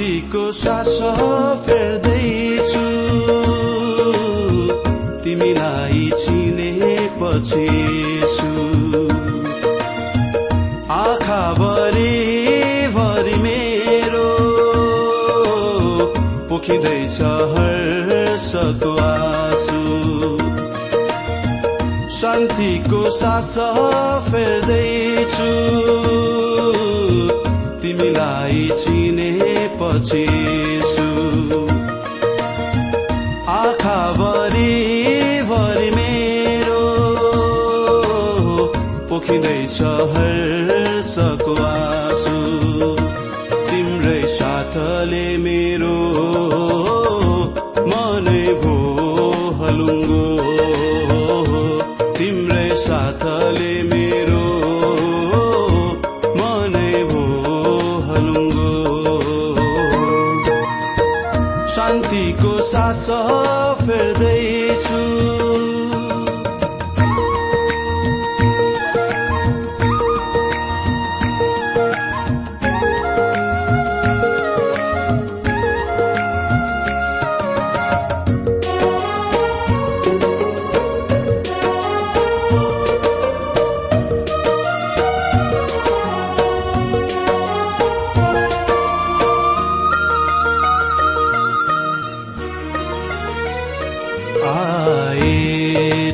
शान्तिको सास फेर्दैछु। तिमीलाई चिनेपछि आँखाभरि भरि मेरो पोखिँदैछ हर्षको आँसु। शान्तिको सास फेर्दैछु। तिमीलाई चिनेपछि आँखाभरि भरि मेरो पोखिँदैछ हर्षको आँसु। तिम्रै साथले मेरो मनै भो हलुङ्गो। तिम्रै साथले मेरो शान्तिको सास फेर्दैछु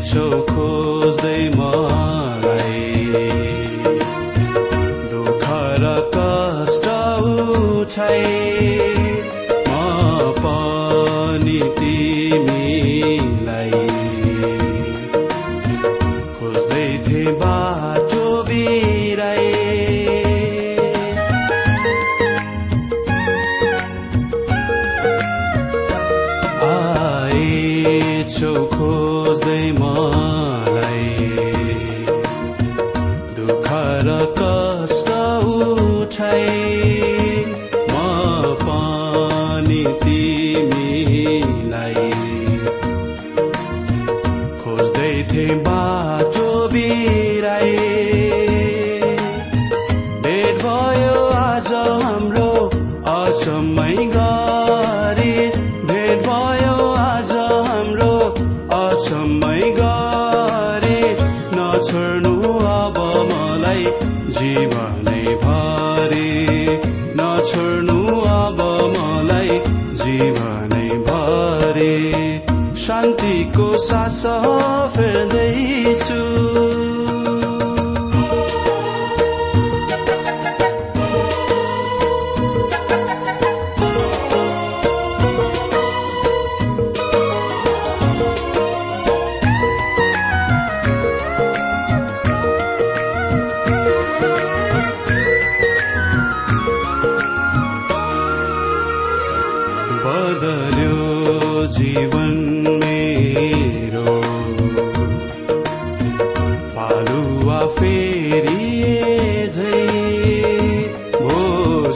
so शान्तिको सास फेर्दैछु बदल्यो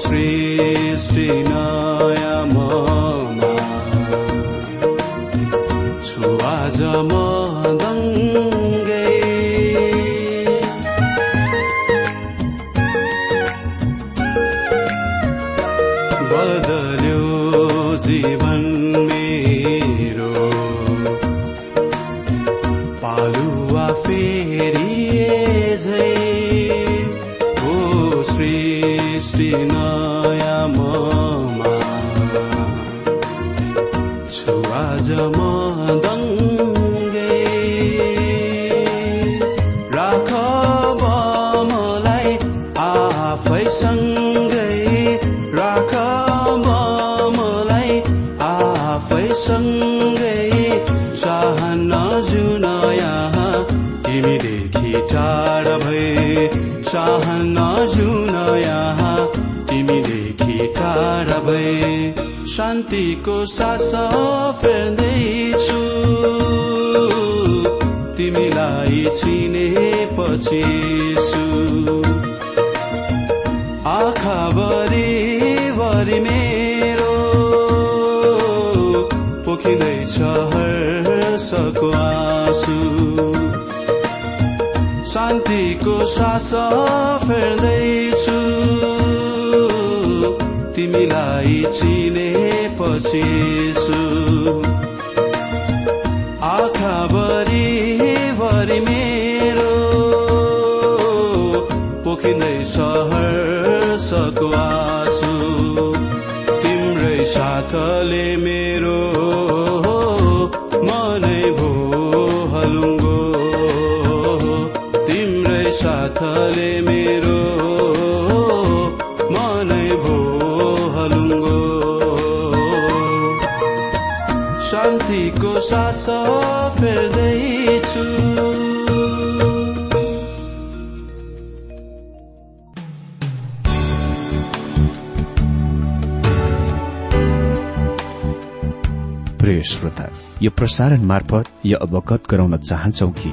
सृष्टि नयाँ ममा छु टाढा भए चाहन्न जुन यहाँ तिमीदेखि टाढा भए। शान्तिको सास फेर्दैछु तिमीलाई चिनेपछि आँखाभरि भरि मेरो पोखिँदैछ हर्षको आँसु शान्तिको सास फेर्दैछु। तिमीलाई चिनेपछि आँखाभरि भरि मेरो पोखिँदैछ हर्षको आँसु तिम्रै साथले मेरो साथले मेरो मनै भो हलुङ्गो शान्तिको सास फेर्दैछु। प्रिय श्रोता यो प्रसारण मार्फत यो अवगत गराउन चाहन्छौ कि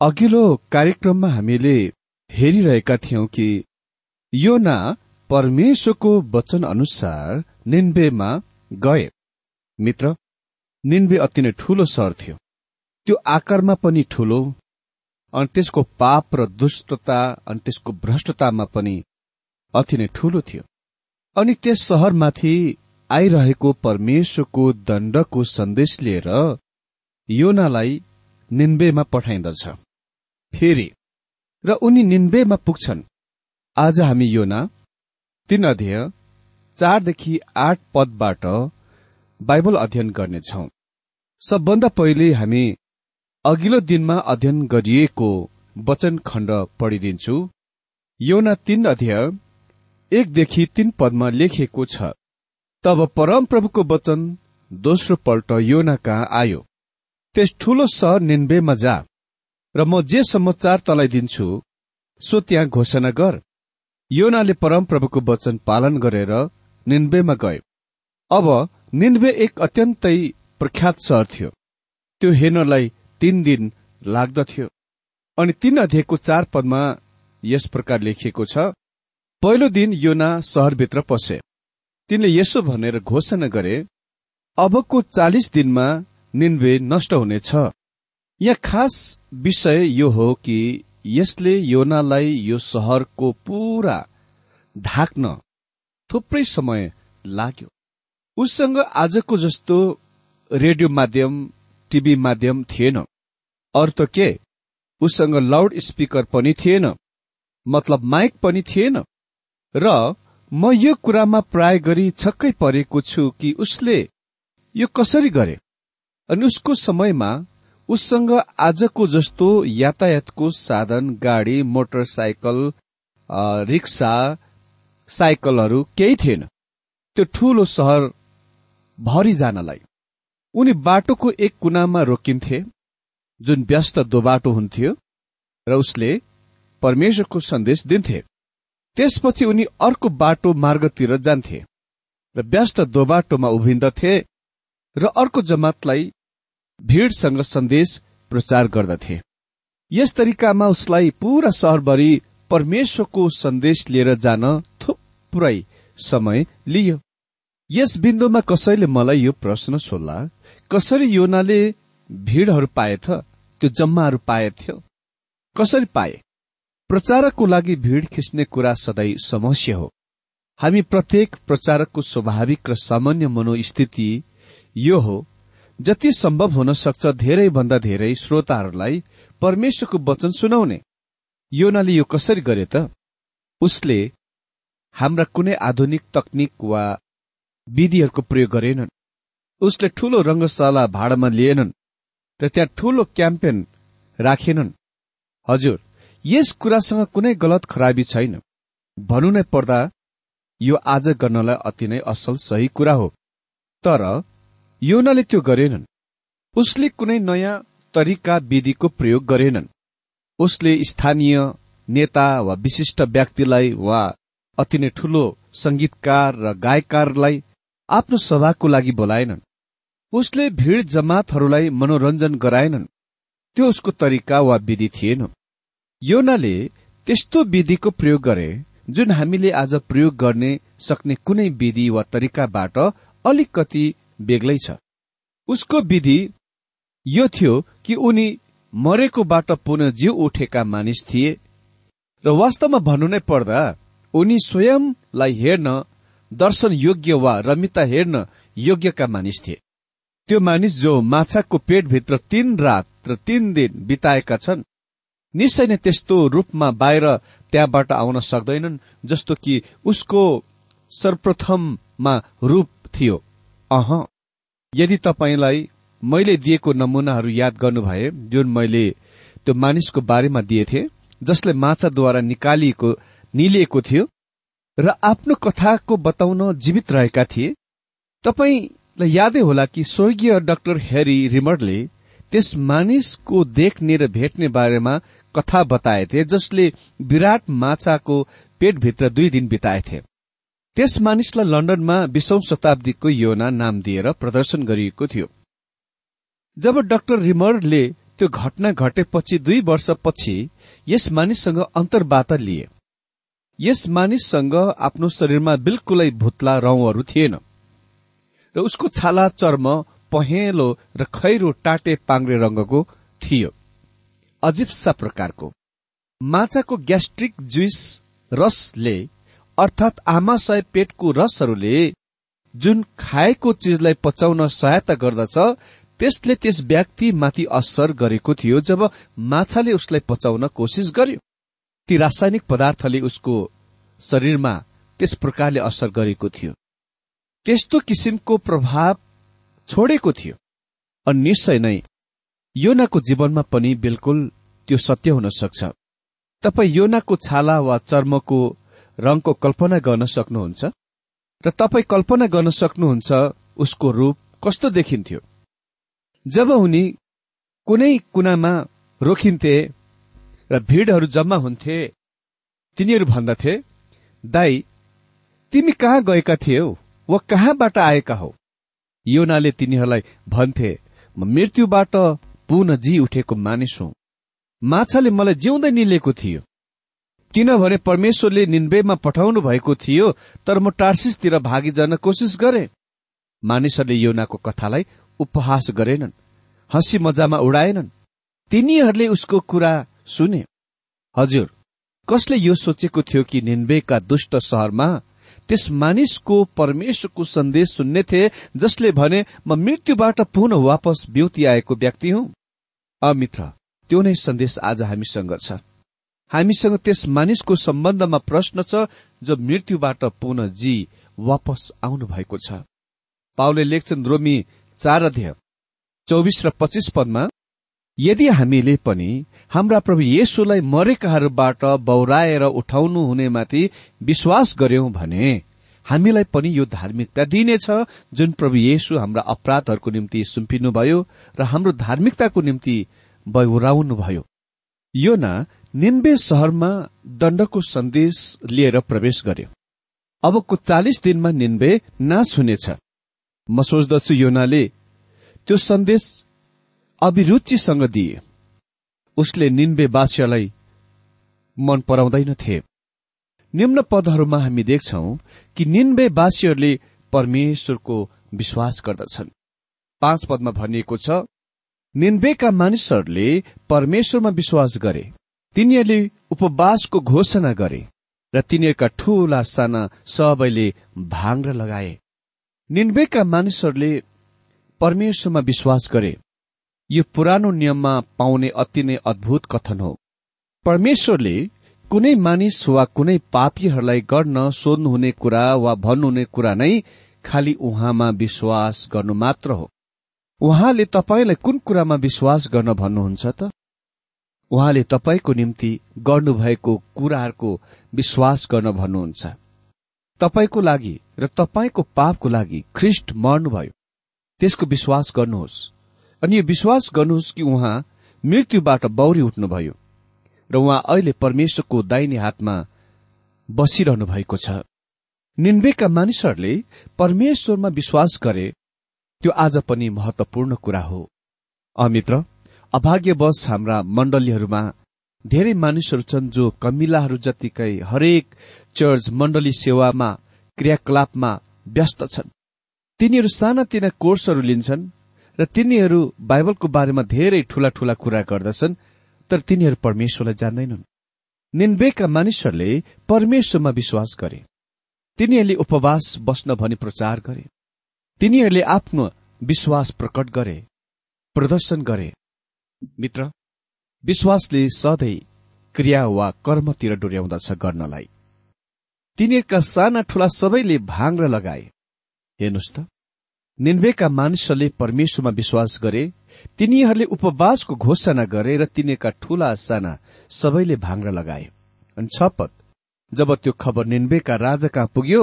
अघिल्लो कार्यक्रममा हामीले हेरिरहेका थियौं कि योना परमेश्वरको वचन अनुसार निन्बेमा गए। मित्र निन्बे अति नै ठूलो सहर थियो। त्यो आकारमा पनि ठूलो अनि त्यसको पाप र दुष्टता अनि त्यसको भ्रष्टतामा पनि अति नै ठूलो थियो। अनि त्यस सहरमाथि आइरहेको परमेश्वरको दण्डको सन्देश लिएर योनालाई निन्बेमा पठाइन्दछ फेरि। र उनी निन्बेमा पुग्छन्। आज हामी योना तीन अध्यय चारदेखि आठ पदबाट बाइबल अध्ययन गर्नेछौ। सबभन्दा पहिले हामी अघिल्लो दिनमा अध्ययन गरिएको वचन खण्ड पढिदिन्छु। योना तीन अध्यय एकदेखि तीन पदमा लेखिएको छ तब परमप्रभुको वचन दोस्रो पल्ट योना कहाँ आयो। त्यस ठूलो सहर निन्बेमा जा। र म जे समाचार तलाई दिन्छु सो त्यहाँ घोषणा गर। योनाले परमप्रभुको वचन पालन गरेर निन्बेमा गए अब निन्बे एक अत्यन्तै प्रख्यात सहर थियो। त्यो हेर्नलाई तीन दिन लाग्दथ्यो। अनि तीन अध्ययको चार पदमा यस प्रकार लेखिएको छ पहिलो दिन योना सहरभित्र पसे। तिनले यसो भनेर घोषणा गरे अबको चालिस दिनमा निन्वे नष्ट हुनेछ। यहाँ खास विषय यो हो कि यसले योनालाई यो सहरको पूरा ढाक्न थुप्रै समय लाग्यो। उससँग आजको जस्तो रेडियो माध्यम टिभी माध्यम थिएन। अरू त के? उसँग लाउड स्पिकर पनि थिएन। मतलब माइक पनि थिएन। र म यो कुरामा प्राय गरी छक्कै परेको छु कि उसले यो कसरी गरे। अनि उसको समयमा उससँग आजको जस्तो यातायातको साधन गाडी मोटरसाइकल रिक्सा साइकलहरू केही थिएन। त्यो ठूलो सहर भरि जानलाई। उनी बाटोको एक कुनामा रोकिन्थे जुन व्यस्त दोबाटो हुन्थ्यो र उसले परमेश्वरको सन्देश दिन्थे। त्यसपछि उनी अर्को बाटो मार्गतिर जान्थे र व्यस्त दोबाटोमा उभिन्दथे र अर्को जमातलाई भीड़सँग सन्देश प्रचार गर्दथे। यस तरिकामा उसलाई पूरा सहरभरि परमेश्वरको सन्देश लिएर जान थुप्रै समय लियो। यस बिन्दुमा कसैले मलाई यो प्रश्न सोध्ला कसरी योनाले भीड़हरू पाएथ त्यो जम्माहरू पाएथ्यो कसरी पाए? प्रचारकको लागि भीड़ खिच्ने कुरा सधैँ समस्या हो। हामी प्रत्येक प्रचारकको स्वाभाविक र सामान्य मनोस्थिति यो हो जति सम्भव हुन सक्छ धेरै भन्दा धेरै श्रोताहरूलाई परमेश्वरको वचन सुनाउने। योनाले यो कसरी गरे त? उसले हाम्रा कुनै आधुनिक तकनिक वा विधिहरूको प्रयोग गरेनन्। उसले ठूलो रंगशाला भाडामा लिएनन् र त्यहाँ ठूलो क्याम्पेन राखेनन्। हजुर यस कुरासँग कुनै गलत खराबी छैन। भनु नै पर्दा यो आज गर्नलाई अति नै असल सही कुरा हो। तर योनाले त्यो गरेनन्। उसले कुनै नयाँ तरिका विधिको प्रयोग गरेनन्। उसले स्थानीय नेता वा विशिष्ट व्यक्तिलाई वा अति नै ठूलो संगीतकार र गायककारलाई आफ्नो सभाको लागि बोलाएनन्। उसले भीड़ जमातहरूलाई मनोरञ्जन गराएनन्। त्यो उसको तरिका वा विधि थिएन। योनाले त्यस्तो विधिको प्रयोग गरे जुन हामीले आज प्रयोग गर्ने सक्ने कुनै विधि वा तरिकाबाट अलिकति बेग्लै छ। उसको विधि यो थियो कि उनी मरेकोबाट पुनः जिउ उठेका मानिस थिए र वास्तवमा भन्नु नै पर्दा उनी स्वयंलाई हेर्न दर्शन योग्य वा रमिता हेर्न योग्यका मानिस थिए। त्यो मानिस जो माछाको पेटभित्र तीन रात र तीन दिन बिताएका छन् निश्चय नै त्यस्तो रूपमा बाहिर त्यहाँबाट आउन सक्दैनन् जस्तो कि उसको सर्वप्रथममा रूप थियो। अह। यदि तपाईँलाई मैले दिएको नमूनाहरू याद गर्नुभए जुन मैले त्यो मानिसको बारेमा दिएथे जसले माछाद्वारा निकालिएको निलिएको थियो र आफ्नो कथाको बताउन जीवित रहेका थिए तपाईँलाई यादै होला कि स्वर्गीय डाक्टर हेरी रिमर्डले त्यस मानिसको देख्ने र भेट्ने बारेमा कथा बताएथे जसले विराट माछाको पेटभित्र दुई दिन बिताएथे। त्यस मानिसलाई लन्डनमा बीसौं शताब्दीको योना नाम दिएर प्रदर्शन गरिएको थियो। जब डाक्टर रिमरले त्यो घटना घटेपछि दुई वर्षपछि यस मानिससँग अन्तर्वार्ता लिए। यस मानिससँग आफ्नो शरीरमा बिल्कुलै भुत्ला रौंहरू थिएन र उसको छाला चर्म पहेँलो र खैरो टाटे पाङ्रे रंगको थियो। अजिप्सा प्रकारको। माछाको ग्यास्ट्रिक जुइस रसले अर्थात आमाशय पेटको रसहरूले जुन खाएको चिजलाई पचाउन सहायता गर्दछ त्यसले त्यस व्यक्तिमाथि असर गरेको थियो जब माछाले उसलाई पचाउन कोसिस गर्यो। ती रासायनिक पदार्थले उसको शरीरमा त्यस प्रकारले असर गरेको थियो। त्यस्तो किसिमको प्रभाव छोडेको थियो। अनि निश्चय नै योनाको जीवनमा पनि बिल्कुल त्यो सत्य हुन सक्छ। तपाईँ योनाको छाला वा चर्मको रंगको कल्पना गर्न सक्नुहुन्छ? र तपाईँ कल्पना गर्न सक्नुहुन्छ उसको रूप कस्तो देखिन्थ्यो? जब उनी कुनै कुनामा रोकिन्थे र भीड़हरू जम्मा हुन्थे तिनीहरू भन्दथे दाई तिमी कहाँ गएका थियौ वा कहाँबाट आएका हौ? योनाले तिनीहरूलाई भन्थे म मृत्युबाट पुनः जी उठेको मानिस हुँ। माछाले मलाई जिउँदै निलेको थियो। किनभने परमेश्वरले निन्वेमा पठाउनु भएको थियो तर म टार्सिसतिर भागी जान कोसिस गरे। मानिसहरूले योनाको कथालाई उपहास गरेनन् हँसी मजामा उडाएनन्। तिनीहरूले उसको कुरा सुने। हजुर कसले यो सोचेको थियो कि निन्वेका दुष्ट शहरमा त्यस मानिसको परमेश्वरको सन्देश सुन्ने थिए जसले भने म मृत्युबाट पुनः वापस ब्युति आएको व्यक्ति हुँ? अमित्र त्यो नै सन्देश आज हामीसँग छ। हामीसँग त्यस मानिसको सम्बन्धमा प्रश्न छ जो मृत्युबाट पुनः जी वापस आउनु भएको छ। पाउले लेख्छन् रोमी चार अध्यय चौबिस र पच्चिस पदमा यदि हामीले पनि हाम्रा प्रभु येशुलाई मरेकाहरूबाट बौराएर उठाउनु हुनेमाथि विश्वास गर्यौं भने हामीलाई पनि यो धार्मिकता दिइनेछ जुन प्रभु येशु हाम्रा अपराधहरूको निम्ति सुम्पिनुभयो र हाम्रो धार्मिकताको निम्ति बौराउनुभयो। योना निन्बे शहरमा दण्डको सन्देश लिएर प्रवेश गर्यो। अबको चालिस दिनमा निन्बे नाश हुनेछ। म सोच्दछु योनाले त्यो सन्देश अभिरुचिसँग दिए। उसले निन्बेवासीलाई मन पराउँदैनथे निम्न पदहरूमा हामी देख्छौ कि निन्बेवासीहरूले परमेश्वरको विश्वास गर्दछन्। पाँच पदमा भनिएको छ निन्बेका मानिसहरूले परमेश्वरमा विश्वास गरे। तिनीहरूले उपवासको घोषणा गरे र तिनीहरूका ठूला साना सबैले भाङ्र लगाए। निन्बेका मानिसहरूले परमेश्वरमा विश्वास गरे। यो पुरानो नियममा पाउने अति नै अद्भुत कथन हो। परमेश्वरले कुनै मानिस वा कुनै पापीहरूलाई गर्न सोध्नुहुने कुरा वा भन्नुहुने कुरा नै खालि उहाँमा विश्वास गर्नु मात्र हो। उहाँले तपाईँलाई कुन कुरामा विश्वास गर्न भन्नुहुन्छ त? उहाँले तपाईँको निम्ति गर्नुभएको कुराहरूको विश्वास गर्न भन्नुहुन्छ। तपाईँको लागि र तपाईँको पापको लागि ख्रिष्ट मर्नुभयो। त्यसको विश्वास गर्नुहोस्। अनि यो विश्वास गर्नुहोस् कि उहाँ मृत्युबाट बौरी उठ्नुभयो र उहाँ अहिले परमेश्वरको दाहिने हातमा बसिरहनु भएको छ। निन्वेका मानिसहरूले परमेश्वरमा विश्वास गरे त्यो आज पनि महत्वपूर्ण कुरा हो। अमित्र अभाग्यवश हाम्रा मण्डलीहरूमा धेरै मानिसहरू छन् जो कमिलाहरू जतिकै हरेक चर्च मण्डली सेवामा क्रियाकलापमा व्यस्त छन्। तिनीहरू सानातिना कोर्सहरू लिन्छन् र तिनीहरू बाइबलको बारेमा धेरै ठूला ठूला कुरा गर्दछन् तर तिनीहरू परमेश्वरलाई जान्दैनन्। निन्वेका मानिसहरूले परमेश्वरमा विश्वास गरे। तिनीहरूले उपवास बस्न भनी प्रचार गरे। तिनीहरूले आफ्नो विश्वास प्रकट गरे प्रदर्शन गरे। मित्र विश्वासले सधैँ क्रिया वा कर्मतिर डोर्याउँदछ गर्नलाई। तिनीहरूका साना ठूला सबैले भाङ लगाए। हेर्नुहोस् त निन्वेका मानिसहरूले परमेश्वरमा विश्वास गरे तिनीहरूले उपवासको घोषणा गरे र तिनीहरूका ठूला साना सबैले भाङ्रा लगाए। अनि छपत जब त्यो खबर निन्वेका राजा कहाँ पुग्यो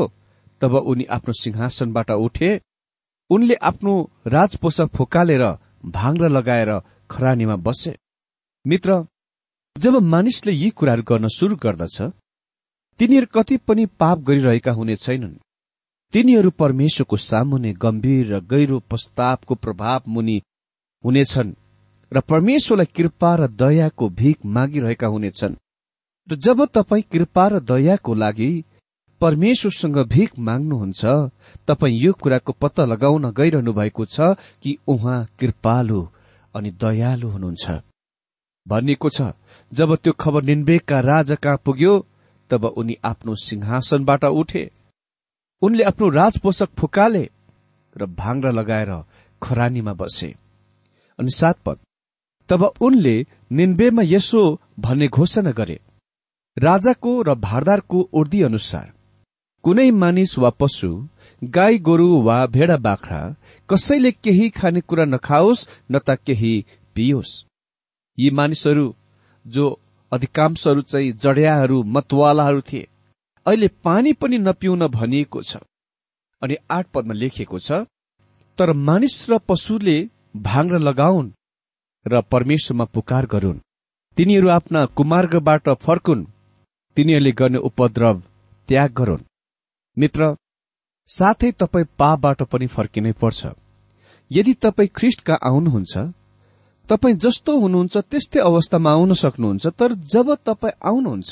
तब उनी आफ्नो सिंहासनबाट उठे उनले आफ्नो राजपोषक फुकालेर भाङ्रा लगाएर खरानीमा बसे। मित्र जब मानिसले यी कुराहरू गर्न शुरू गर्दछ तिनीहरू कति पनि पाप गरिरहेका हुने छैनन्। तिनीहरू परमेश्वरको सामुने गम्भीर र गहिरो प्रस्तावको प्रभाव मुनि हुनेछन् र परमेश्वरलाई कृपा र दयाको भिख मागिरहेका हुनेछन्। र जब तपाईँ कृपा र दयाको लागि परमेश्वरसँग भिख माग्नुहुन्छ तपाईँ यो कुराको पत्ता लगाउन गइरहनु भएको छ कि उहाँ कृपालु अनि दयालु हुनुहुन्छ। भनिएको छ जब त्यो खबर निन्वेकका राजा कहाँ पुग्यो तब उनी आफ्नो सिंहासनबाट उठे। उनले आफ्नो राजपोषक फुकाले र भाङ्रा लगाएर खरानीमा बसे। अनि सात पद तब उनले निन्बेमा यसो भन्ने घोषणा गरे। राजाको र भारदारको उर्दी अनुसार कुनै मानिस वा पशु गाई गोरु वा भेडा बाख्रा कसैले केही खानेकुरा नखाओस् न त केही पियोस्। यी मानिसहरू जो अधिकांशहरू चाहिँ जड्याहरू मतवालाहरू थिए अहिले पानी पनि नपिउन भनिएको छ अनि आठ पदमा लेखिएको छ तर मानिस र पशुले भाङ्र लगाउन् र परमेश्वरमा पुकार गरून्। तिनीहरू आफ्ना कुमार्गबाट फर्कुन्। तिनीहरूले गर्ने उपद्रव त्याग गरून्। मित्र साथै तपाईँ पापबाट पनि फर्किनै पर्छ। यदि तपाईँ ख्रिस्टका आउनुहुन्छ तपाईँ जस्तो हुनुहुन्छ त्यस्तै अवस्थामा आउन सक्नुहुन्छ तर जब तपाईँ आउनुहुन्छ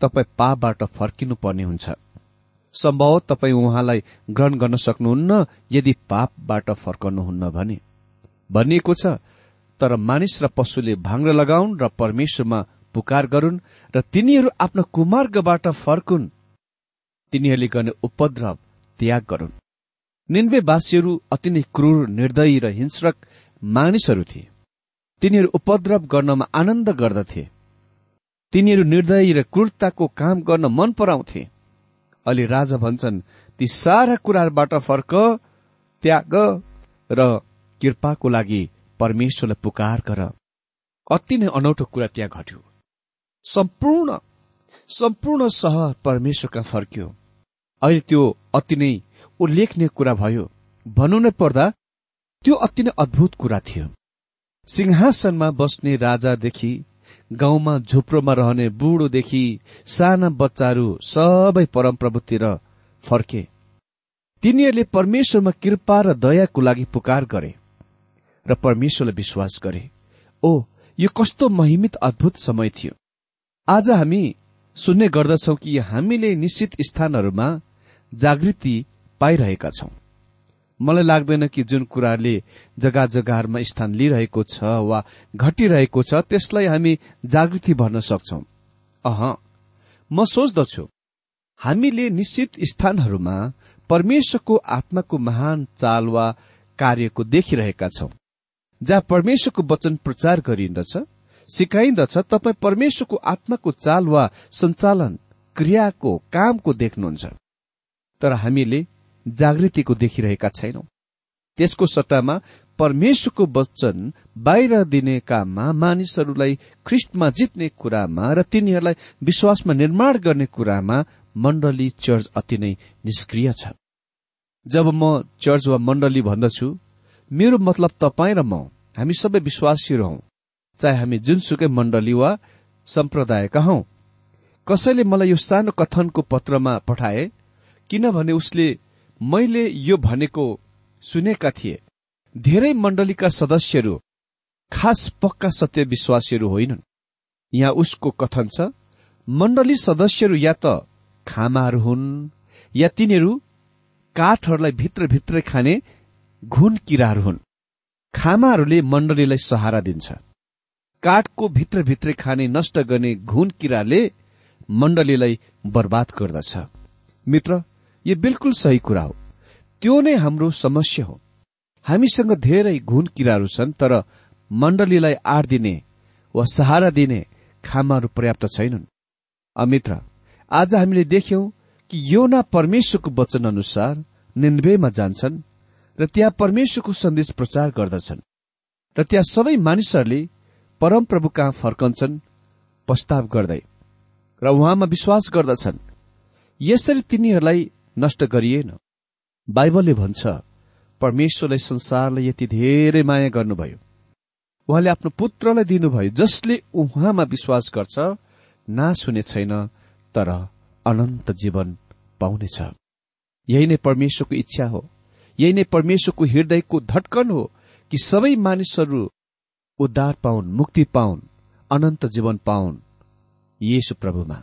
तपाईँ पापबाट फर्किनु पर्ने हुन्छ। सम्भव तपाईँ उहाँलाई ग्रहण गर्न सक्नुहुन्न यदि पापबाट फर्कनुहुन्न भने। भनिएको छ तर मानिस र पशुले भाङ्र लगाउन् र परमेश्वरमा पुकार गरून् र तिनीहरू आफ्नो कुमार्गबाट फर्कुन्। तिनीहरूले गर्ने उपद्रव त्याग गरून्। निन्वेवासीहरू अति नै क्रूर निर्दयी र हिंस्रक मानिसहरू थिए। तिनीहरू उपद्रव गर्नमा आनन्द गर्दथे। तिनीहरू निर्दयी र क्रूरताको काम गर्न मन पराउँथे। अलि राजा भन्छन् ती सारा कुराहरूबाट फर्क त्याग र कृपाको लागि परमेश्वरलाई पुकार गर। अति नै अनौठो कुरा त्यहाँ घट्यो। सम्पूर्ण सम्पूर्ण सहर परमेश्वरका फर्क्यो। अहिले त्यो अति नै उल्लेखनीय कुरा भयो। भन्नु नै पर्दा त्यो अति नै अद्भुत कुरा थियो। सिंहासनमा बस्ने राजादेखि गाउँमा झुप्रोमा रहने बुढोदेखि साना बच्चाहरू सबै परमप्रभुतिर फर्के। तिनीहरूले परमेश्वरमा कृपा र दयाको लागि पुकार गरे र परमेश्वरलाई विश्वास गरे। ओ यो कस्तो महिमित अद्भुत समय थियो। आज हामी सुन्ने गर्दछौ कि हामीले निश्चित स्थानहरूमा जागृति पाइरहेका छौं। मलाई लाग्दैन कि जुन कुराले जग्गा जग्गाहरूमा स्थान लिइरहेको छ वा घटिरहेको छ त्यसलाई हामी जागृति भर्न सक्छौ। अह म सोच्दछु हामीले निश्चित स्थानहरूमा परमेश्वरको आत्माको महान चाल वा कार्यको देखिरहेका छौं। जहाँ परमेश्वरको वचन प्रचार गरिन्दछ सिकाइन्दछ तपाईँ परमेश्वरको आत्माको चाल वा सञ्चालन क्रियाको कामको देख्नुहुन्छ। तर हामीले जागृतिको देखिरहेका छैनौं। त्यसको सट्टामा परमेश्वरको वचन बाहिर दिने काममा मानिसहरूलाई ख्रिस्टमा जित्ने कुरामा र तिनीहरूलाई विश्वासमा निर्माण गर्ने कुरामा मण्डली चर्च अति नै निष्क्रिय छ। जब म चर्च वा मण्डली भन्दछु मेरो मतलब तपाईँ र म हामी सबै विश्वासीहरू हौ चाहे हामी जुनसुकै मण्डली वा सम्प्रदायका हौ। कसैले मलाई यो सानो कथनको पत्रमा पठाए किनभने उसले मैले यो भनेको सुनेका थिए। धेरै मण्डलीका सदस्यहरू खास पक्का सत्य विश्वासीहरू होइनन्। यहाँ उसको कथन छ मण्डली सदस्यहरू या त खामाहरू हुन् या तिनीहरू काठहरूलाई भित्रभित्रै खाने घुन किराहरू हुन्। खामाहरूले मण्डलीलाई सहारा दिन्छ। काठको भित्रभित्रै खाने नष्ट गर्ने घुन किराले मण्डलीलाई बर्बाद गर्दछ। मित्र यो बिल्कुल सही कुरा हो। त्यो नै हाम्रो समस्या हो। हामीसँग धेरै घुन किराहरू छन् तर मण्डलीलाई आड दिने वा सहारा दिने खामाहरू पर्याप्त छैनन्। अमित्र आज हामीले देख्यौं कि योना परमेश्वरको वचन अनुसार निन्वेमा जान्छन् र त्यहाँ परमेश्वरको सन्देश प्रचार गर्दछन् र त्यहाँ सबै मानिसहरूले परमप्रभु कहाँ फर्कन्छन् प्रस्ताव गर्दै र उहाँमा विश्वास गर्दछन्। यसरी तिनीहरूलाई नष्ट गरिएन। बाइबलले भन्छ परमेश्वरलाई संसारलाई यति धेरै माया गर्नुभयो। उहाँले आफ्नो पुत्रलाई दिनुभयो जसले उहाँमा विश्वास गर्छ। नाश हुने छैन तर अनन्त जीवन पाउनेछ। यही नै परमेश्वरको इच्छा हो। यही नै परमेश्वरको हृदयको धटकन हो कि सबै मानिसहरू उद्धार पाउन् मुक्ति पाउन् अनन्त जीवन पाउन् येशु प्रभुमा।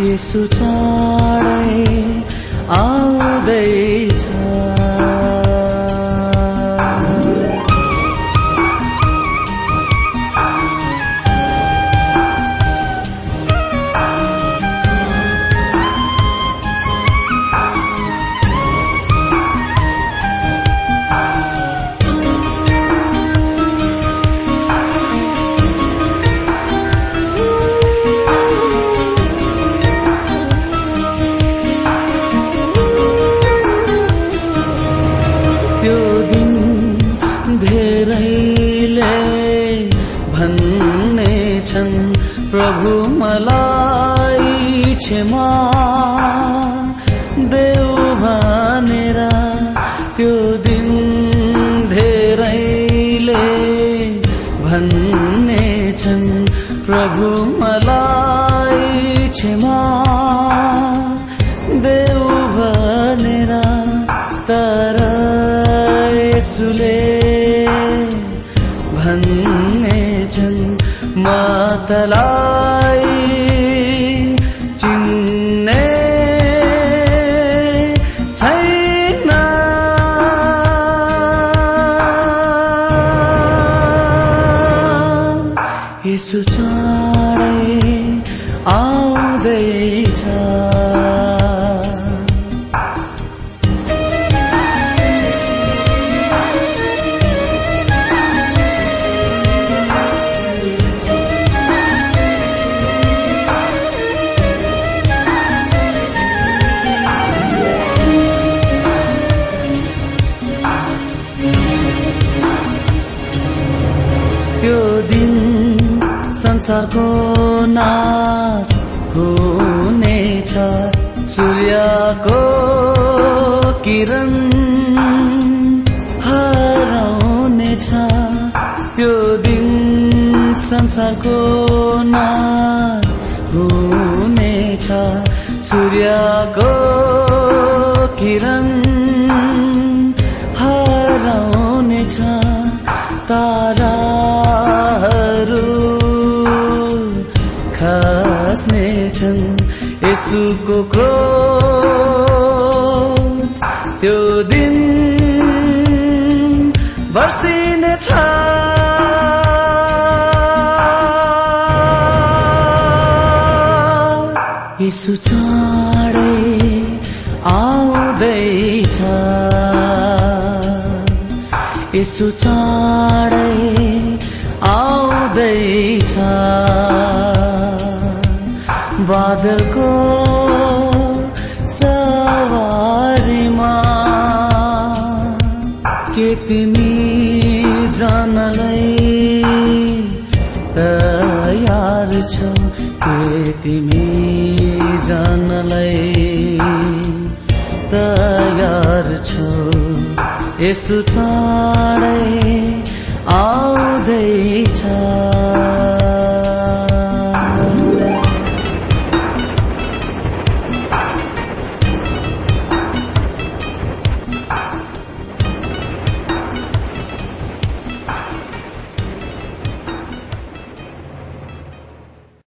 यसो चाँडै आउँदैछ भन्ने छन् प्रभु मलाई क्षमा देऊ भनेर तर यसुले भन्ने छन् दिन संसारको नाश हुनेछ। सूर्यको किरण हराउनेछ। त्यो दिन संसारको नाश हुनेछ। सूर्यको किरण खस्नेछन् यसुको क्रोध त्यो दिन वर्षिनेछ यसु चाँडै आउँदैछ। यसु चाँडै बादलको सवारीमा के तिमी जानलाई तयार छौ? के तिमी जानलाई तयार छौ? यसो चाँडै आउँदैछ।